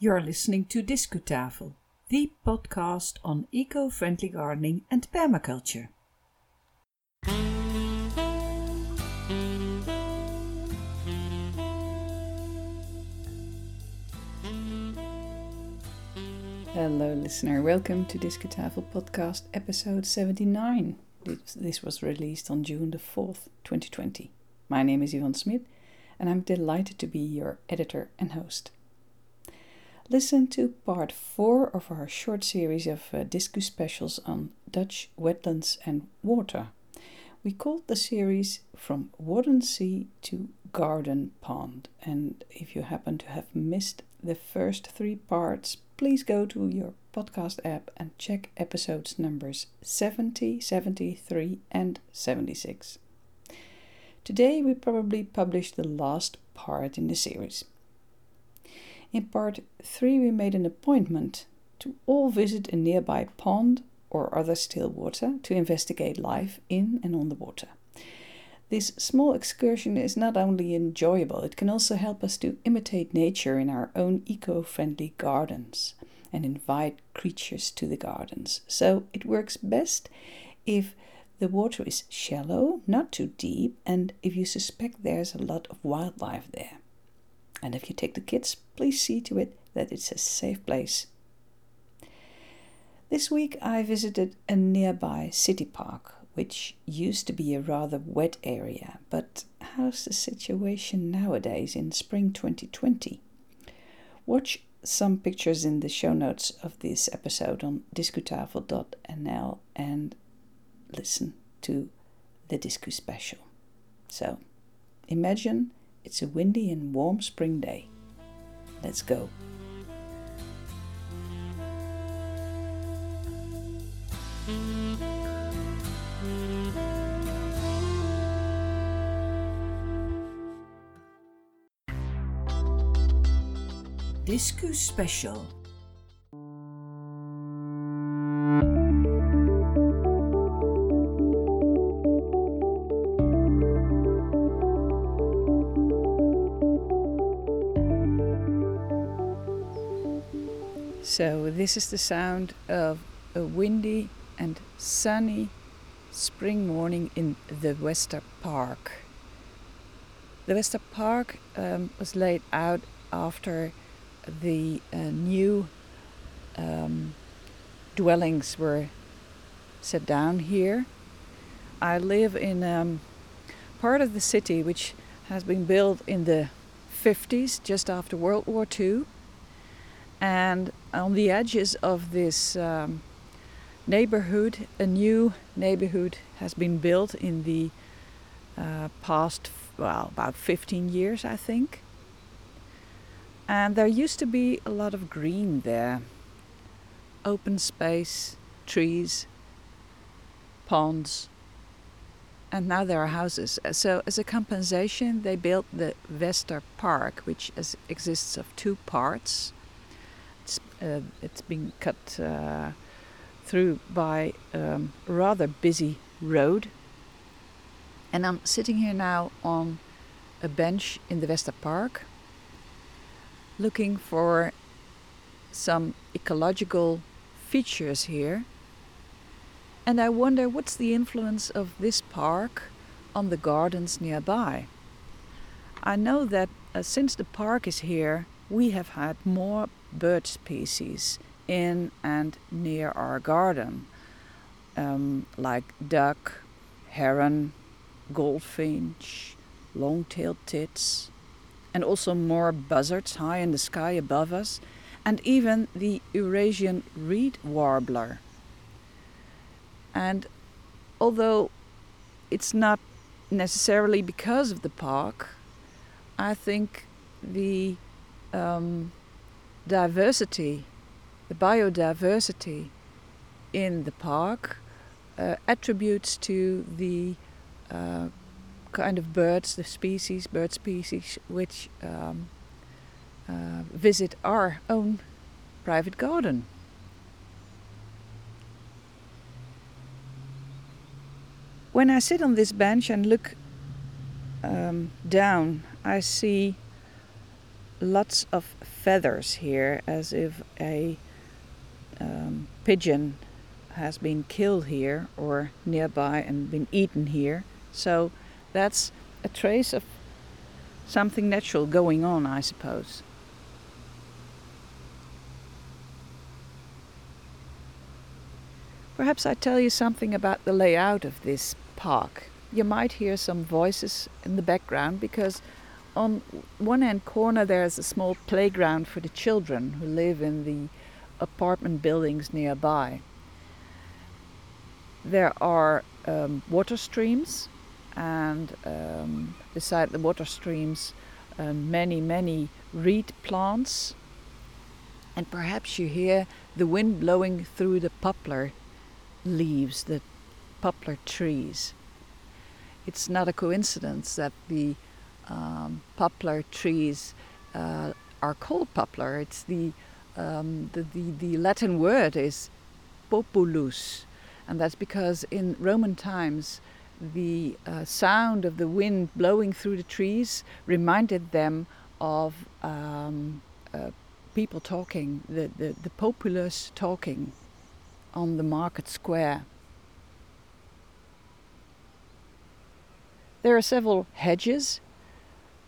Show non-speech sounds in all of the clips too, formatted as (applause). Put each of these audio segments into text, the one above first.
You're listening to Discutafel, the podcast on eco friendly gardening and permaculture. Hello, listener. Welcome to Discutafel podcast episode 79. This was released on June the 4th, 2020. My name is Yvonne Smith, and I'm delighted to be your editor and host. Listen to part 4 of our short series of uh, Discu specials on Dutch wetlands and water. We called the series From Wadden Sea to Garden Pond, and if you happen to have missed the first three parts, please go to your podcast app and check episodes numbers 70, 73, and 76. Today we probably publish the last part in the series. In part 3, we made an appointment to all visit a nearby pond or other still water to investigate life in and on the water. This small excursion is not only enjoyable, it can also help us to imitate nature in our own eco friendly gardens and invite creatures to the gardens. So it works best if the water is shallow, not too deep, and if you suspect there's a lot of wildlife there. And if you take the kids, please see to it that it's a safe place. This week I visited a nearby city park, which used to be a rather wet area, but how's the situation nowadays in spring 2020? Watch some pictures in the show notes of this episode on discutafel.nl and listen to the Discu special. So, imagine it's a windy and warm spring day. Let's go. Discu Special this is the sound of a windy and sunny spring morning in the Wester Park. The Wester Park um, was laid out after the uh, new um, dwellings were set down here. I live in um, part of the city which has been built in the 50s, just after World War II and on the edges of this um, neighborhood, a new neighborhood has been built in the uh, past, well, about 15 years, I think. And there used to be a lot of green there open space, trees, ponds, and now there are houses. So, as a compensation, they built the Wester Park, which is, exists of two parts it's, uh, it's been cut uh, through by um, a rather busy road. And I'm sitting here now on a bench in the Wester Park looking for some ecological features here. And I wonder what's the influence of this park on the gardens nearby. I know that uh, since the park is here, we have had more bird species in and near our garden, um, like duck, heron, goldfinch, long tailed tits, and also more buzzards high in the sky above us, and even the Eurasian reed warbler. And although it's not necessarily because of the park, I think the um, diversity, the biodiversity in the park uh, attributes to the uh, kind of birds, the species, bird species, which um, uh, visit our own private garden. When I sit on this bench and look um, down, I see lots of feathers here, as if a um, pigeon has been killed here or nearby and been eaten here. So that's a trace of something natural going on, I suppose. Perhaps I tell you something about the layout of this park. You might hear some voices in the background because on one end corner there's a small playground for the children who live in the apartment buildings nearby. There are um, water streams, and um, beside the water streams, uh, many, many reed plants. And perhaps you hear the wind blowing through the poplar leaves, the poplar trees. It's not a coincidence that the um, poplar trees uh, are called poplar. It's the, um, the, the, the Latin word is populus, and that's because in Roman times the uh, sound of the wind blowing through the trees reminded them of um, uh, people talking, the, the, the populace talking on the market square. There are several hedges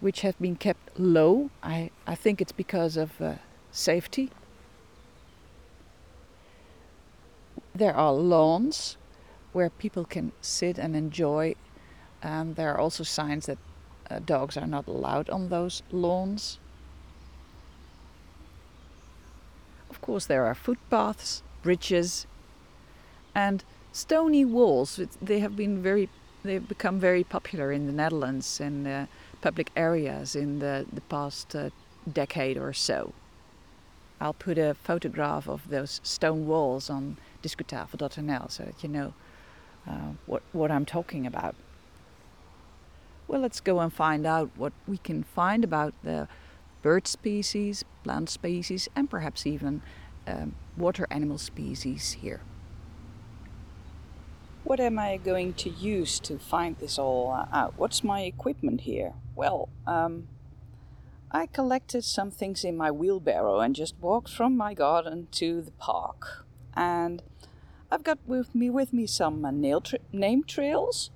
which have been kept low. I, I think it's because of uh, safety. There are lawns where people can sit and enjoy, and there are also signs that uh, dogs are not allowed on those lawns. Of course, there are footpaths, bridges, and stony walls. They have been very, they've become very popular in the Netherlands and. Uh, public areas in the, the past uh, decade or so. I'll put a photograph of those stone walls on discutafel.nl so that you know uh, what, what I'm talking about. Well, let's go and find out what we can find about the bird species, plant species, and perhaps even um, water animal species here. What am I going to use to find this all uh, out? What's my equipment here? Well, um, I collected some things in my wheelbarrow and just walked from my garden to the park. And I've got with me with me some uh, tra- name trails,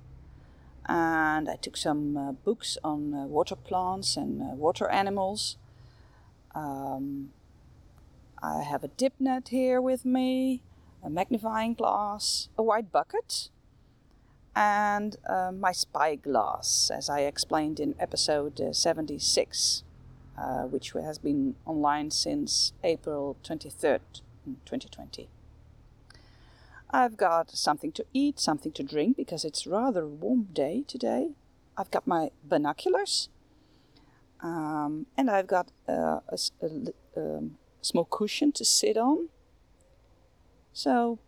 and I took some uh, books on uh, water plants and uh, water animals. Um, I have a dip net here with me a magnifying glass, a white bucket, and uh, my spyglass, as I explained in episode uh, 76, uh, which has been online since April 23rd, 2020. I've got something to eat, something to drink, because it's rather a warm day today. I've got my binoculars, um, and I've got uh, a, a, a um, small cushion to sit on so,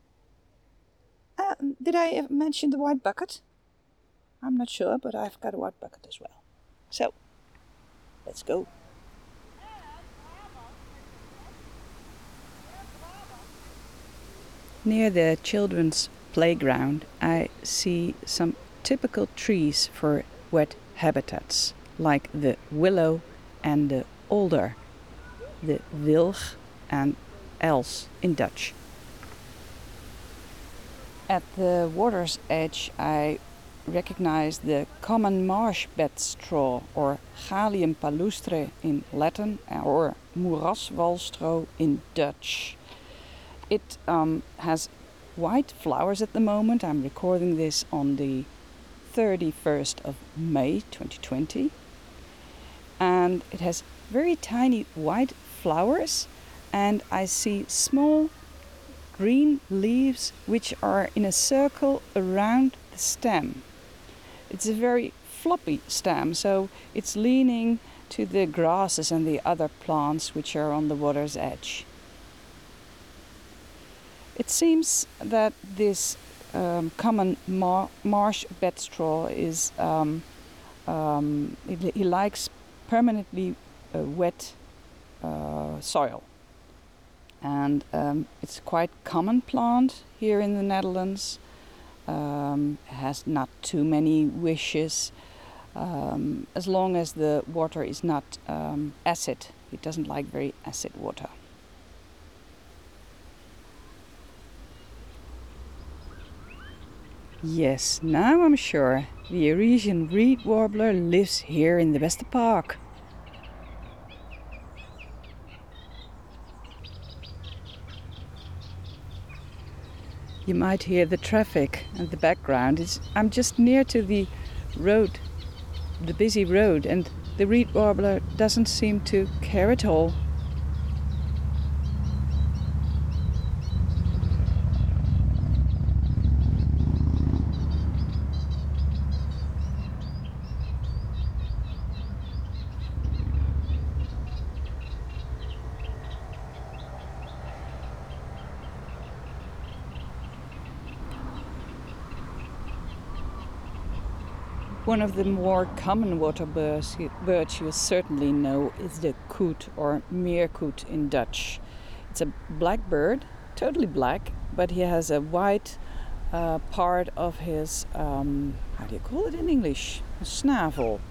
uh, did I mention the white bucket? I'm not sure, but I've got a white bucket as well. So, let's go. Near the children's playground, I see some typical trees for wet habitats, like the willow and the alder, the wilg and els in Dutch. At the water's edge, I recognize the common marsh bedstraw, or Galium palustre in Latin, or moeraswalstro in Dutch. It um, has white flowers at the moment. I'm recording this on the 31st of May 2020. And it has very tiny white flowers, and I see small green leaves which are in a circle around the stem. It's a very floppy stem, so it's leaning to the grasses and the other plants which are on the water's edge. It seems that this um, common mar- marsh bedstraw is um, um, he, he, likes permanently uh, wet uh, soil and um, it's a quite common plant here in the Netherlands. Um, has not too many wishes. um, as long as the water is not um, acid. It doesn't like very acid water. Yes, now I'm sure the Eurasian reed warbler lives here in the Westerpark. You might hear the traffic and the background. It's, I'm just near to the road, the busy road, and the reed warbler doesn't seem to care at all. One of the more common water birds, birds you certainly know is the koet or meerkoet in Dutch. It's a black bird, totally black, but he has a white uh, part of his, um, how do you call it in English? A snavel.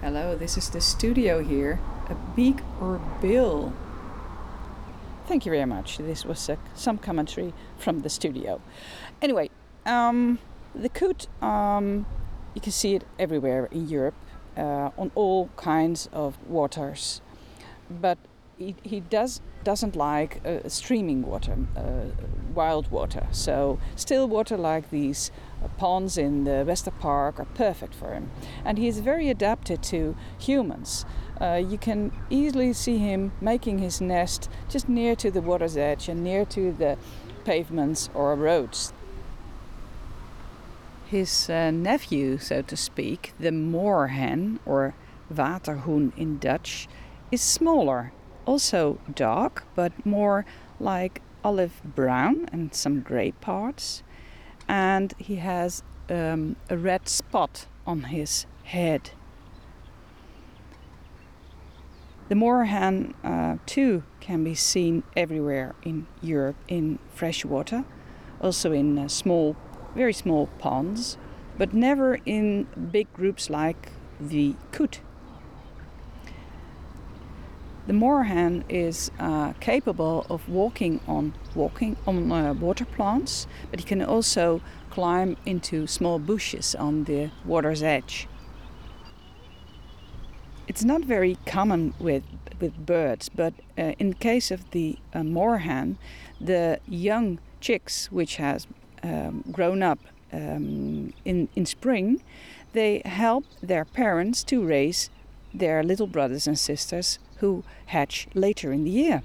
Hello, this is the studio here. A beak or bill? Thank you very much. This was uh, some commentary from the studio. Anyway, um, the koet um, you can see it everywhere in Europe uh, on all kinds of waters. But he, he does doesn't like uh, streaming water, uh, wild water. So still water like these uh, ponds in the Westerpark are perfect for him, and he is very adapted to humans. Uh, you can easily see him making his nest just near to the water's edge and near to the pavements or roads his uh, nephew, so to speak, the moorhen or waterhoen in Dutch, is smaller, also dark, but more like olive brown and some grey parts. And he has um, a red spot on his head. The moorhen, uh, too, can be seen everywhere in Europe in fresh water, also in uh, small very small ponds, but never in big groups like the koet. The moorhen is uh, capable of walking on walking on uh, water plants, but he can also climb into small bushes on the water's edge. It's not very common with with birds, but uh, in case of the uh, moorhen, the young chicks, which has um, grown up um, in, in spring, they help their parents to raise their little brothers and sisters who hatch later in the year.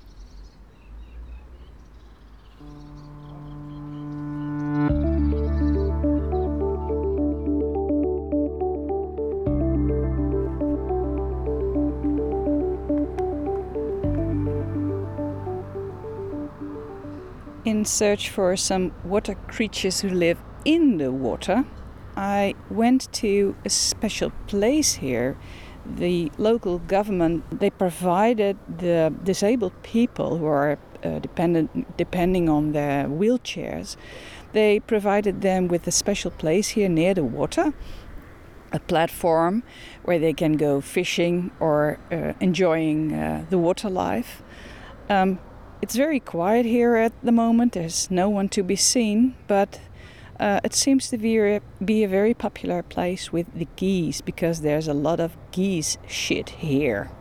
In search for some water creatures who live in the water, I went to a special place here. The local government they provided the disabled people who are uh, dependent depending on their wheelchairs. They provided them with a special place here near the water, a platform where they can go fishing or uh, enjoying uh, the water life. Um, it's very quiet here at the moment. There's no one to be seen, but uh, it seems to be a, be a very popular place with the geese because there's a lot of geese shit here.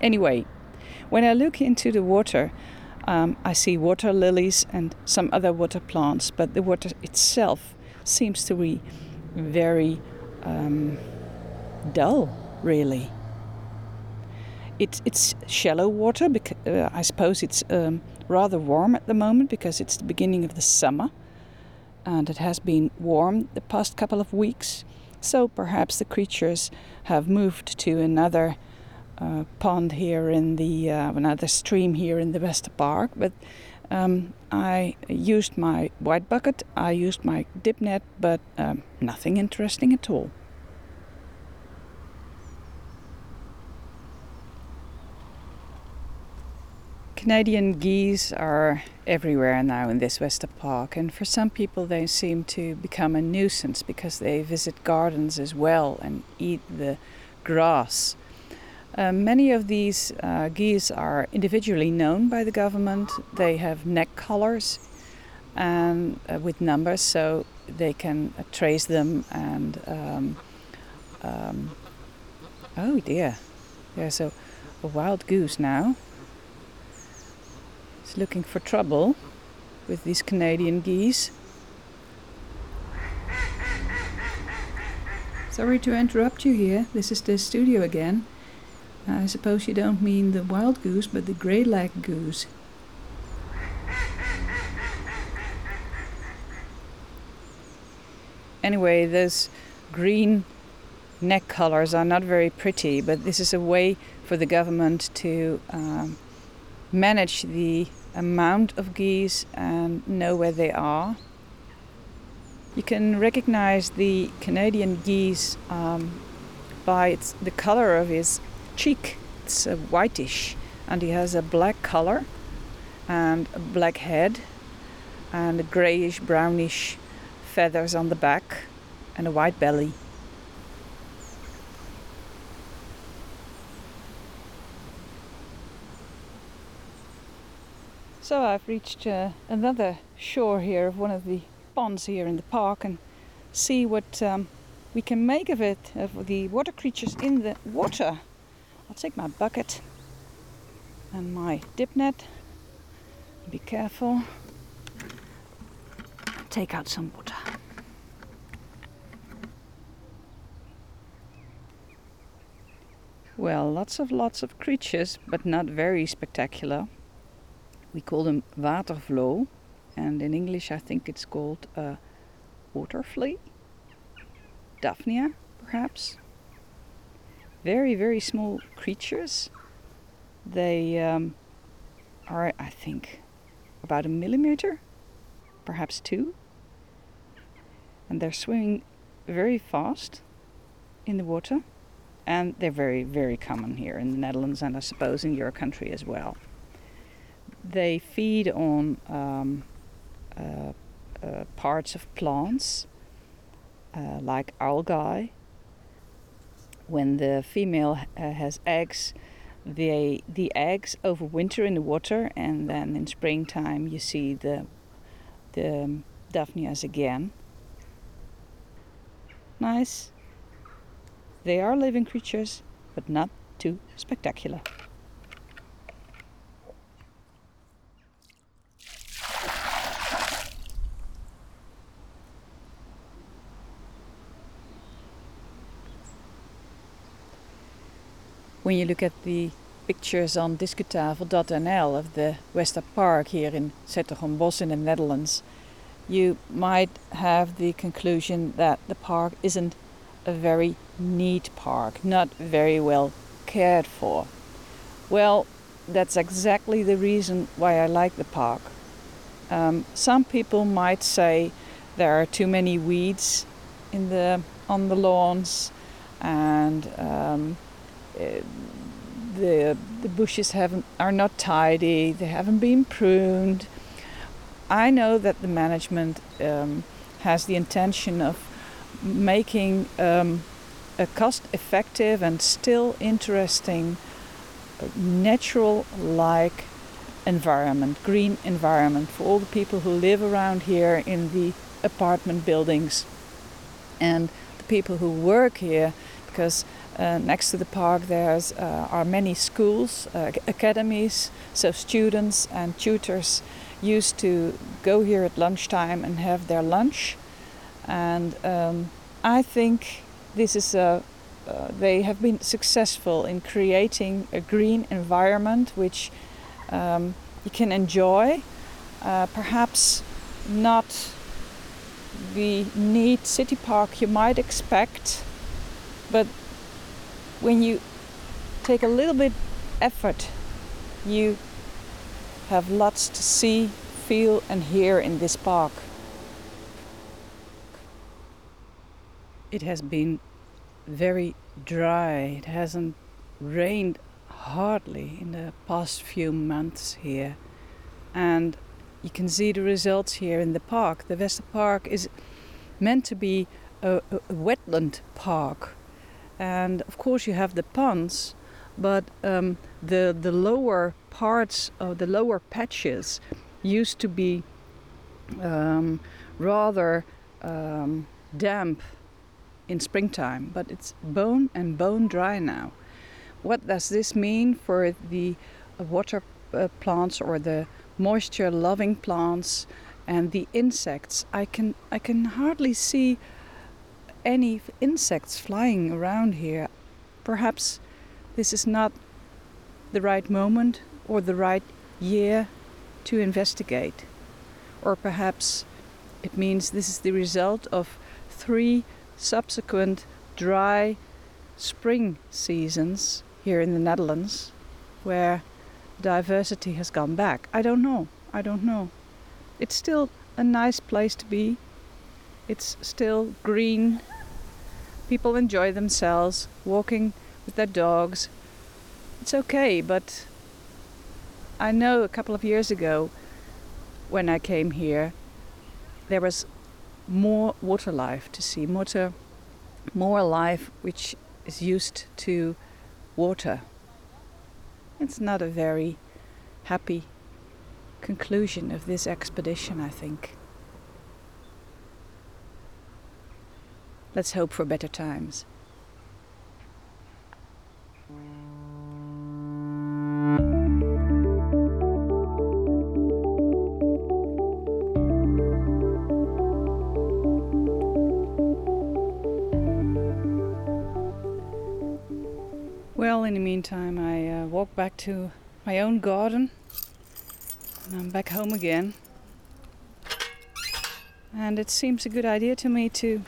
Anyway, when I look into the water, um, I see water lilies and some other water plants, but the water itself seems to be very um, dull, really. It's it's shallow water. Because, uh, I suppose it's um, rather warm at the moment because it's the beginning of the summer, and it has been warm the past couple of weeks. So perhaps the creatures have moved to another uh, pond here in the uh, another stream here in the Westerpark. But um, I used my white bucket, I used my dip net, but um, nothing interesting at all. Canadian geese are everywhere now in this Wester Park, and for some people, they seem to become a nuisance because they visit gardens as well and eat the grass. Uh, many of these uh, geese are individually known by the government. They have neck collars and uh, with numbers, so they can uh, trace them. And um, um, oh dear, there's a, a wild goose now. It's looking for trouble with these Canadian geese. Sorry to interrupt you here. This is the studio again. I suppose you don't mean the wild goose, but the grey lag goose. Anyway, those green neck collars are not very pretty, but this is a way for the government to um, manage the amount of geese and know where they are. You can recognize the Canadian geese um, by its, the color of his cheek. It's a whitish, and he has a black color and a black head and a grayish brownish feathers on the back and a white belly. So I've reached uh, another shore here of one of the ponds here in the park and see what um, we can make of it, of the water creatures in the water. I'll take my bucket and my dip net. Be careful. Take out some water. Well, lots of lots of creatures, but not very spectacular we call them watervlo, and in English I think it's called a water flea, Daphnia perhaps. Very, very small creatures. They um, are, I think, about a millimeter, perhaps two. And they're swimming very fast in the water. And they're very, very common here in the Netherlands and I suppose in your country as well they feed on um, uh, uh, parts of plants uh, like algae. When the female uh, has eggs, they the eggs overwinter in the water, and then in springtime you see the the um, Daphnias again. Nice. They are living creatures, but not too spectacular. When you look at the pictures on discutafel.nl of the Wester Park here in 's-Hertogenbosch in the Netherlands, you might have the conclusion that the park isn't a very neat park, not very well cared for. Well, that's exactly the reason why I like the park. Um, some people might say there are too many weeds in the on the lawns, and um, the the bushes haven't are not tidy. They haven't been pruned. I know that the management um, has the intention of making um, a cost-effective and still interesting, uh, natural-like environment, green environment for all the people who live around here in the apartment buildings and the people who work here, because uh, next to the park, there uh, are many schools, uh, academies, so students and tutors used to go here at lunchtime and have their lunch. And um, I think this is a uh, they have been successful in creating a green environment which um, you can enjoy. Uh, perhaps not the neat city park you might expect, but when you take a little bit effort, you have lots to see, feel, and hear in this park. It has been very dry. It hasn't rained hardly in the past few months here. And you can see the results here in the park. The Wester Park is meant to be a, a, wetland park. And of course, you have the ponds, but um, the, the lower parts of the lower patches used to be um, rather um, damp in springtime, but it's bone and bone dry now. What does this mean for the water uh, plants or the moisture loving plants and the insects? I can I can hardly see any insects flying around here. Perhaps this is not the right moment or the right year to investigate. Or perhaps it means this is the result of three subsequent dry spring seasons here in the Netherlands where diversity has gone back. I don't know. I don't know. It's still a nice place to be. It's still green. People enjoy themselves walking with their dogs. It's okay, but I know a couple of years ago when I came here, there was more water life to see, more, more life which is used to water. It's not a very happy conclusion of this expedition, I think. Let's hope for better times. Well, in the meantime, I uh, walk back to my own garden and I'm back home again. And it seems a good idea to me to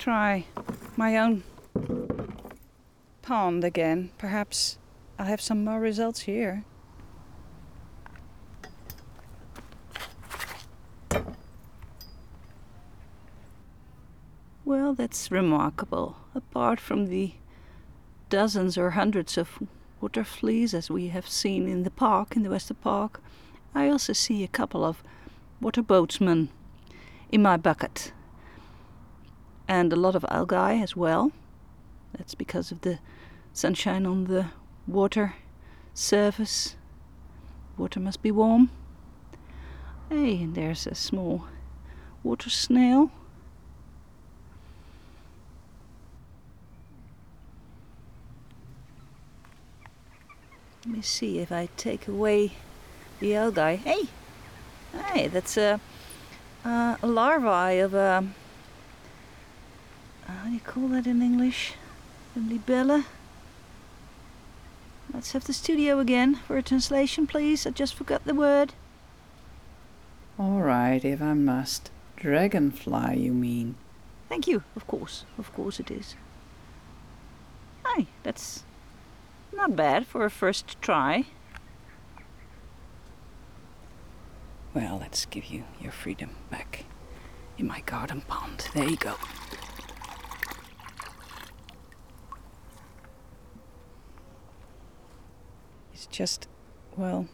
try my own pond again. Perhaps I'll have some more results here. Well, that's remarkable. Apart from the dozens or hundreds of water fleas as we have seen in the park, in the Wester Park, I also see a couple of water boatsmen in my bucket. And a lot of algae as well. That's because of the sunshine on the water surface. Water must be warm. Hey, and there's a small water snail Let me see if I take away the algae. Hey, hey, that's a, a larvae of a. How do you call that in English? Libella. Let's have the studio again for a translation, please. I just forgot the word. All right, if I must. Dragonfly, you mean? Thank you. Of course, of course it is. Hi, that's not bad for a first try. Well, let's give you your freedom back in my garden pond. There you go. Just, well,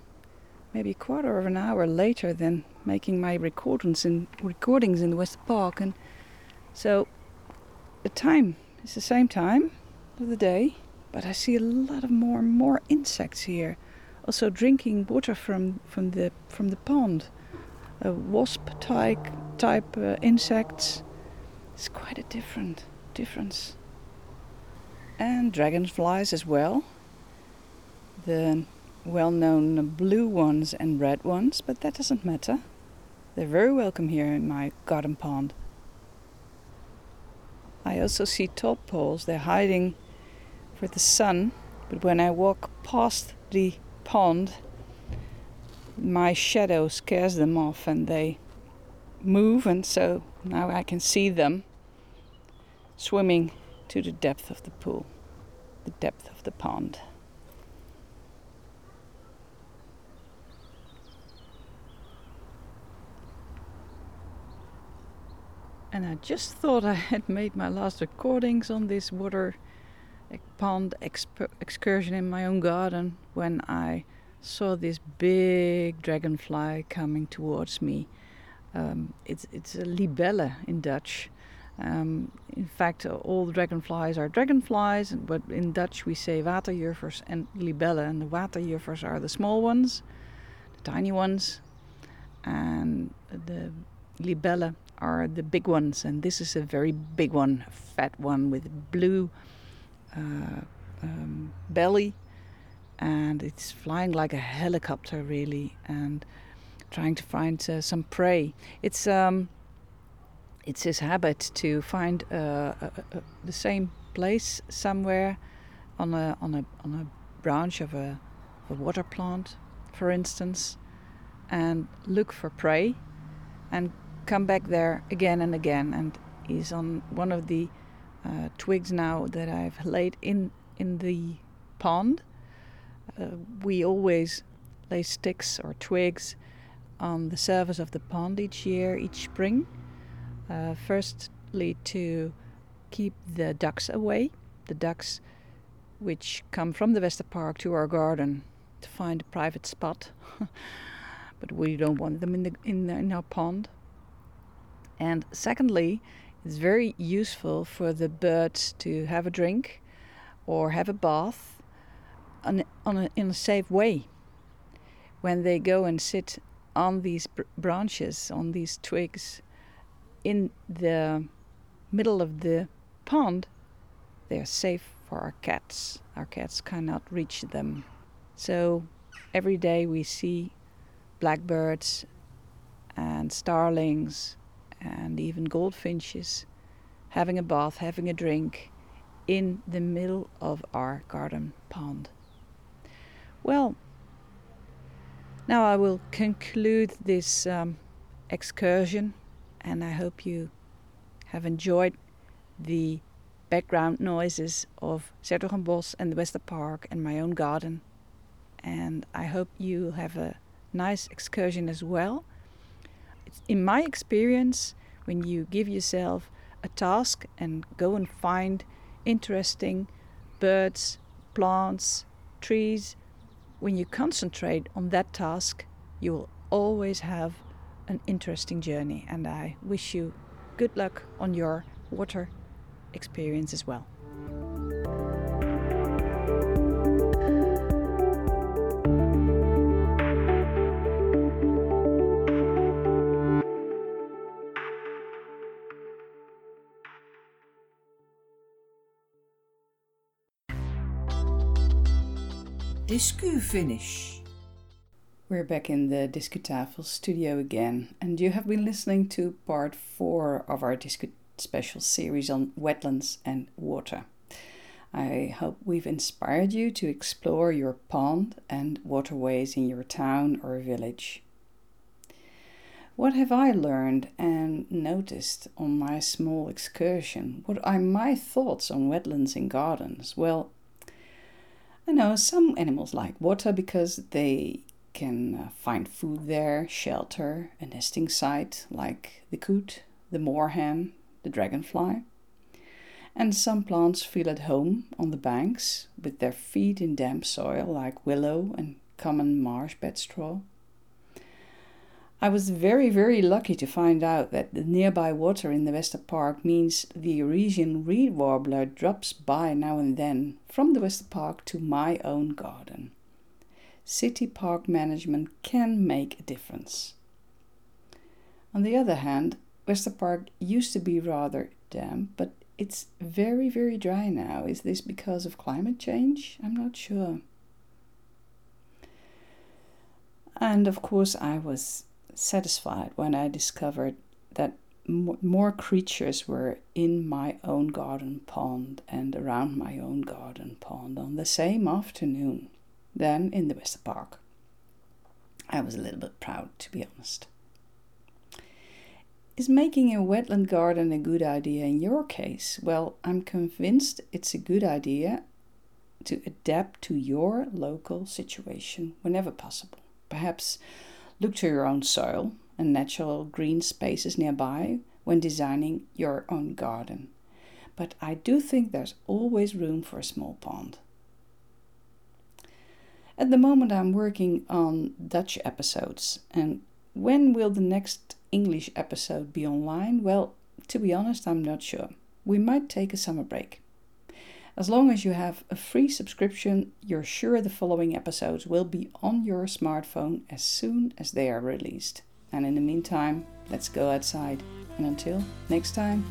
maybe a quarter of an hour later than making my recordings in recordings in the West Park, and so the time is the same time of the day. But I see a lot of more and more insects here. Also drinking water from, from the from the pond. A wasp type type uh, insects. It's quite a different difference. And dragonflies as well. The well-known blue ones and red ones, but that doesn't matter. They're very welcome here in my garden pond. I also see tadpoles. They're hiding for the sun, but when I walk past the pond, my shadow scares them off and they move, and so now I can see them swimming to the depth of the pool, the depth of the pond. And I just thought I had made my last recordings on this water pond exp- excursion in my own garden when I saw this big dragonfly coming towards me. Um, it's it's a libelle in Dutch. Um, in fact, all the dragonflies are dragonflies, but in Dutch we say waterjuffers and libelle, and the waterjuffers are the small ones, the tiny ones, and the libelle are the big ones. And this is a very big one, a fat one with blue uh, um, belly, and it's flying like a helicopter, really, and trying to find uh, some prey. It's um, it's his habit to find uh, uh, uh, the same place somewhere on a on a on a branch of a, a water plant, for instance, and look for prey, and come back there again and again. And he's on one of the uh, twigs now that I've laid in in the pond. Uh, we always lay sticks or twigs on the surface of the pond each year, each spring. Uh, firstly, to keep the ducks away, the ducks which come from the Westerpark to our garden to find a private spot, (laughs) but we don't want them in the in, the, in our pond. And secondly, it's very useful for the birds to have a drink or have a bath on, on a, in a safe way. When they go and sit on these br- branches, on these twigs, in the middle of the pond, they're safe for our cats. Our cats cannot reach them. So every day we see blackbirds and starlings and even goldfinches having a bath, having a drink in the middle of our garden pond. Well, now I will conclude this um, excursion, and I hope you have enjoyed the background noises of 's-Hertogenbosch and the Wester Park and my own garden. And I hope you have a nice excursion as well in my experience, when you give yourself a task and go and find interesting birds, plants, trees, when you concentrate on that task, you will always have an interesting journey. And I wish you good luck on your water experience as well. Discu finish. We're back in the Discutafel studio again, and you have been listening to part four of our Discu special series on wetlands and water. I hope we've inspired you to explore your pond and waterways in your town or village. What have I learned and noticed on my small excursion? What are my thoughts on wetlands and gardens? Well, I know some animals like water because they can uh, find food there, shelter, a nesting site like the coot, the moorhen, the dragonfly. And some plants feel at home on the banks with their feet in damp soil like willow and common marsh bedstraw. I was very, very lucky to find out that the nearby water in the Wester Park means the Eurasian reed warbler drops by now and then from the Wester Park to my own garden. City park management can make a difference. On the other hand, Wester Park used to be rather damp, but it's very, very dry now. Is this because of climate change? I'm not sure. And of course, I was satisfied when I discovered that more creatures were in my own garden pond and around my own garden pond on the same afternoon than in the Westerpark. I was a little bit proud, to be honest. Is making a wetland garden a good idea in your case? Well, I'm convinced it's a good idea to adapt to your local situation whenever possible. Perhaps Look to your own soil and natural green spaces nearby when designing your own garden. but I do think there's always room for a small pond. At the moment, I'm working on Dutch episodes, and when will the next English episode be online? Well, to be honest, I'm not sure. We might take a summer break. As long as you have a free subscription, you're sure the following episodes will be on your smartphone as soon as they are released. And in the meantime, let's go outside. And until next time.